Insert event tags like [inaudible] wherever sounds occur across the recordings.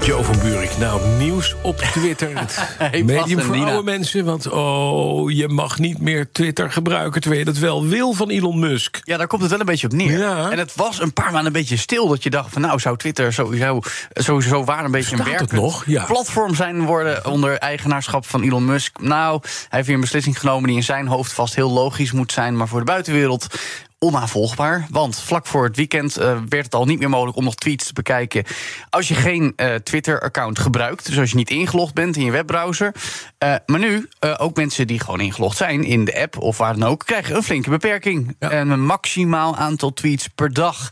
Joe van Buurik, nou nieuws op Twitter. [laughs] Het medium voor oude mensen, want oh, je mag niet meer Twitter gebruiken... terwijl je dat wel wil van Elon Musk. Ja, daar komt het wel een beetje op neer. Ja. En het was een paar maanden een beetje stil dat je dacht van... nou, zou Twitter sowieso, sowieso waar een beetje Bestaat een werkend nog? Ja. platform zijn worden... onder eigenaarschap van Elon Musk? Nou, hij heeft weer een beslissing genomen die in zijn hoofd vast heel logisch moet zijn... maar voor de buitenwereld onaanvolgbaar. Want vlak voor het weekend eh, werd het al niet meer mogelijk om nog tweets te bekijken. als je geen eh, Twitter-account gebruikt. Dus als je niet ingelogd bent in je webbrowser. Eh, maar nu, ook mensen die gewoon ingelogd zijn in de app of waar dan ook. krijgen een flinke beperking. Ja. En een maximaal aantal tweets per dag.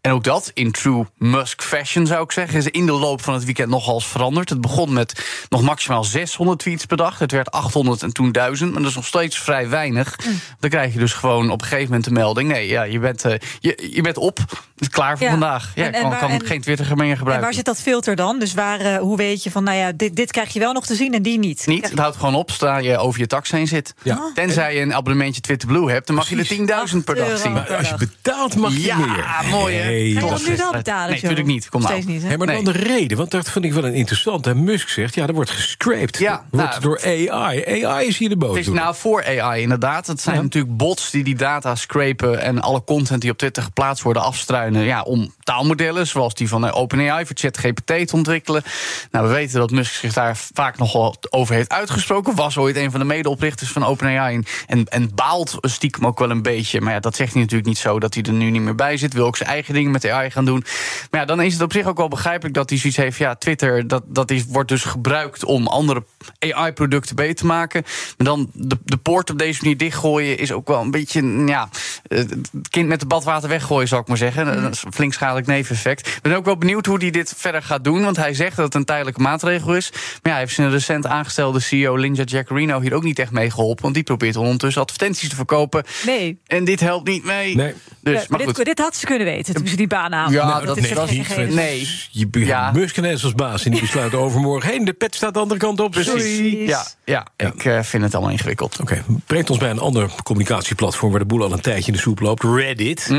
En ook dat in true Musk fashion zou ik zeggen. Is in de loop van het weekend nogal veranderd. Het begon met nog maximaal 600 tweets per dag. Het werd 800 en toen 1000. Maar dat is nog steeds vrij weinig. Dan krijg je dus gewoon op een gegeven moment de melding. Nee, ja, je, bent, eh, je, je bent op. Het is klaar voor Ja. vandaag. Ja, En- en kan, kan en- geen Twitter meer En gebruiken. waar zit dat filter dan? Dus waar, eh, hoe weet je van, nou ja, dit, dit krijg je wel nog te zien en die niet? Niet, het houdt gewoon op zodra je over je tax heen zit. Ja. Tenzij je een abonnementje Twitter Blue hebt, dan mag je er 10.000 per dag zien. Maar als je betaalt mag je Ja, meer. mooi hè. Hey, Ga je nu wel betalen? Nee, Joe? natuurlijk niet. Kom nou. Steeds niet, hè? Hey, maar Nee. dan de reden, want dat vind ik wel een interessant. En Musk zegt, ja, er wordt gescraped. Ja, wordt nou, door AI. AI is hier de Het boot. is nou voor AI inderdaad. Het zijn Ja. natuurlijk bots die die data scrapen... en alle content die op Twitter geplaatst worden afstruinen... Ja, om taalmodellen, zoals die van eh, OpenAI voor ChatGPT te ontwikkelen. Nou, we weten dat Musk zich daar vaak nogal over heeft uitgesproken. Was ooit een van de medeoprichters van OpenAI... En, en, en baalt stiekem ook wel een beetje. Maar ja, dat zegt hij natuurlijk niet zo dat hij er nu niet meer bij zit. Wil ook zijn eigen dingen met AI gaan doen. Maar ja, dan is het op zich ook wel begrijpelijk dat hij zoiets heeft... ja, Twitter, dat, dat is, wordt dus gebruikt om andere AI-producten beter te maken. Maar dan de, de poort op deze manier dichtgooien is ook wel een beetje, ja, eh, het kind met de badwater weggooien, zou ik maar zeggen. Dat is een flink schadelijk neveneffect. Ik ben ook wel benieuwd hoe hij dit verder gaat doen, want hij zegt dat het een tijdelijke maatregel is. Maar ja, hij heeft zijn recent aangestelde CEO Linda Jaccarino hier ook niet echt mee geholpen, want die probeert ondertussen advertenties te verkopen. Nee. En dit helpt niet mee. Nee. Dus, maar maar dit, goed. dit had ze kunnen weten toen ze die baan aan. Ja, dat is gekke niet. Nee. Je, ja. Ineens als baas en die besluit overmorgen... heen, de pet staat de andere kant op. Precies. Sorry. Ja, ja, ik eh, vind het allemaal ingewikkeld. Oké, brengt ons bij een ander communicatieplatform... waar de boel al een tijdje in de soep loopt, Reddit.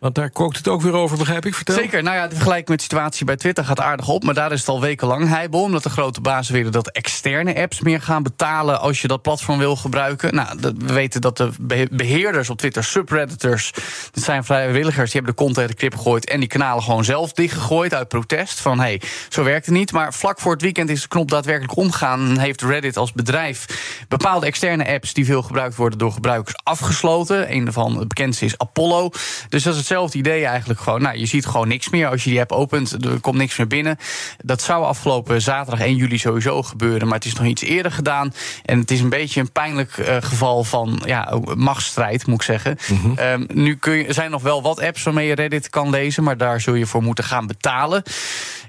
Want daar kookt het ook weer over, begrijp ik. Vertel. Zeker. Nou ja, de vergelijking met de situatie bij Twitter gaat aardig op. Maar daar is het al wekenlang heibel. Omdat de grote bazen willen dat externe apps meer gaan betalen. als je dat platform wil gebruiken. Nou, we weten dat de behe- beheerders op Twitter, subredditors. dat zijn vrijwilligers. die hebben de content de krip gegooid. en die kanalen gewoon zelf dichtgegooid uit protest. Van hé, hey, zo werkt het niet. Maar vlak voor het weekend is de knop daadwerkelijk omgegaan. en heeft Reddit als bedrijf bepaalde externe apps. die veel gebruikt worden door gebruikers afgesloten. Een daarvan, het bekendste, is Apollo. Dus dat is hetzelfde idee eigenlijk gewoon. Nou, je ziet gewoon niks meer als je die app opent. Er komt niks meer binnen. Dat zou afgelopen zaterdag 1 juli sowieso gebeuren. Maar het is nog iets eerder gedaan. En het is een beetje een pijnlijk eh, geval van ja, machtsstrijd, moet ik zeggen. Ehm, nu kun je, er zijn nog wel wat apps waarmee je Reddit kan lezen. Maar daar zul je voor moeten gaan betalen.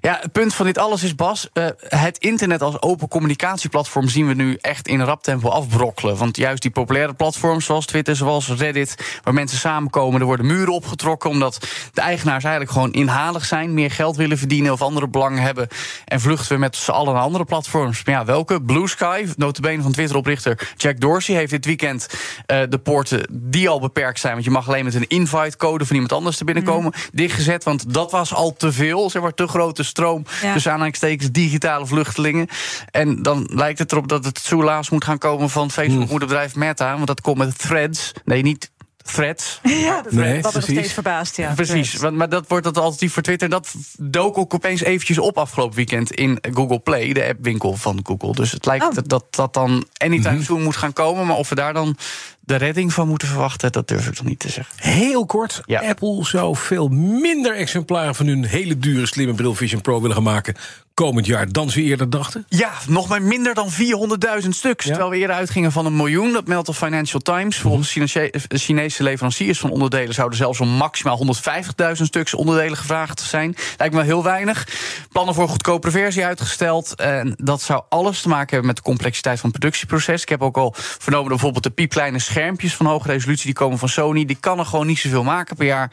Ja, het punt van dit alles is, Bas. eh, het internet als open communicatieplatform zien we nu echt in rap tempo afbrokkelen. Want juist die populaire platforms zoals Twitter, zoals Reddit, waar mensen samenkomen, er worden muren opgetrokken. Omdat de eigenaars eigenlijk gewoon inhalig zijn, meer geld willen verdienen of andere belangen hebben. En vluchten we met z'n allen naar andere platforms. Maar ja, welke? Blue Sky, notabene van Twitter-oprichter Jack Dorsey, heeft dit weekend eh, de poorten die al beperkt zijn. Want je mag alleen met een invite-code van iemand anders te binnenkomen, dichtgezet. Want dat was al te veel, zeg maar, te grote stroom. Ja. Dus aanhalingstekens digitale vluchtelingen. En dan lijkt het erop dat het soelaas moet gaan komen van Facebook-moederbedrijf Meta. Want dat komt met threads. Nee, niet threads. Ja, dat, Nee, dat me nog steeds verbaasd. Ja. Precies, want, maar dat wordt het alternatief voor Twitter. Dat dook ook opeens eventjes op afgelopen weekend in Google Play, de appwinkel van Google. Dus het lijkt Oh. dat, dat dat dan anytime soon moet gaan komen. Maar of we daar dan de redding van moeten verwachten, dat durf ik nog niet te zeggen. Heel kort, Ja. Apple zou veel minder exemplaren van hun hele dure slimme bril Vision Pro willen gaan maken komend jaar dan ze eerder dachten. Ja, nog maar minder dan 400.000 stuks. Terwijl we eerder uitgingen van een miljoen. Dat meldt de Financial Times. Volgens Chinese- Chinese leveranciers van onderdelen zouden zelfs om maximaal 150.000 stuks onderdelen gevraagd zijn. Lijkt me heel weinig. Plannen voor een goedkopere versie uitgesteld. En dat zou alles te maken hebben met de complexiteit van het productieproces. Ik heb ook al vernomen dat bijvoorbeeld de piepkleine schermpjes van hoge resolutie. Die komen van Sony. Die kan er gewoon niet zoveel maken per jaar.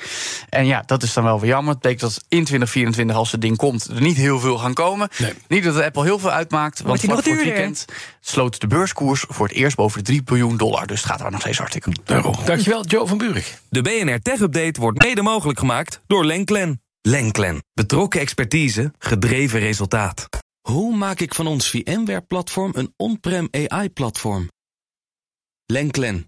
En ja, dat is dan wel weer jammer. Het betekent dat in 2024, als het ding komt, er niet heel veel gaan komen. Niet dat Apple heel veel uitmaakt. Want vlak voor het weekend sloot de beurskoers voor het eerst boven de 3 biljoen dollar. Dus het gaat er nog steeds hartstikke goed. Dankjewel, Joe van Buurik. De BNR Tech Update wordt mede mogelijk gemaakt door Lenklen. Lenklen. Betrokken expertise, gedreven resultaat. Hoe maak ik van ons VMware-platform een on-prem AI-platform? Lenklen.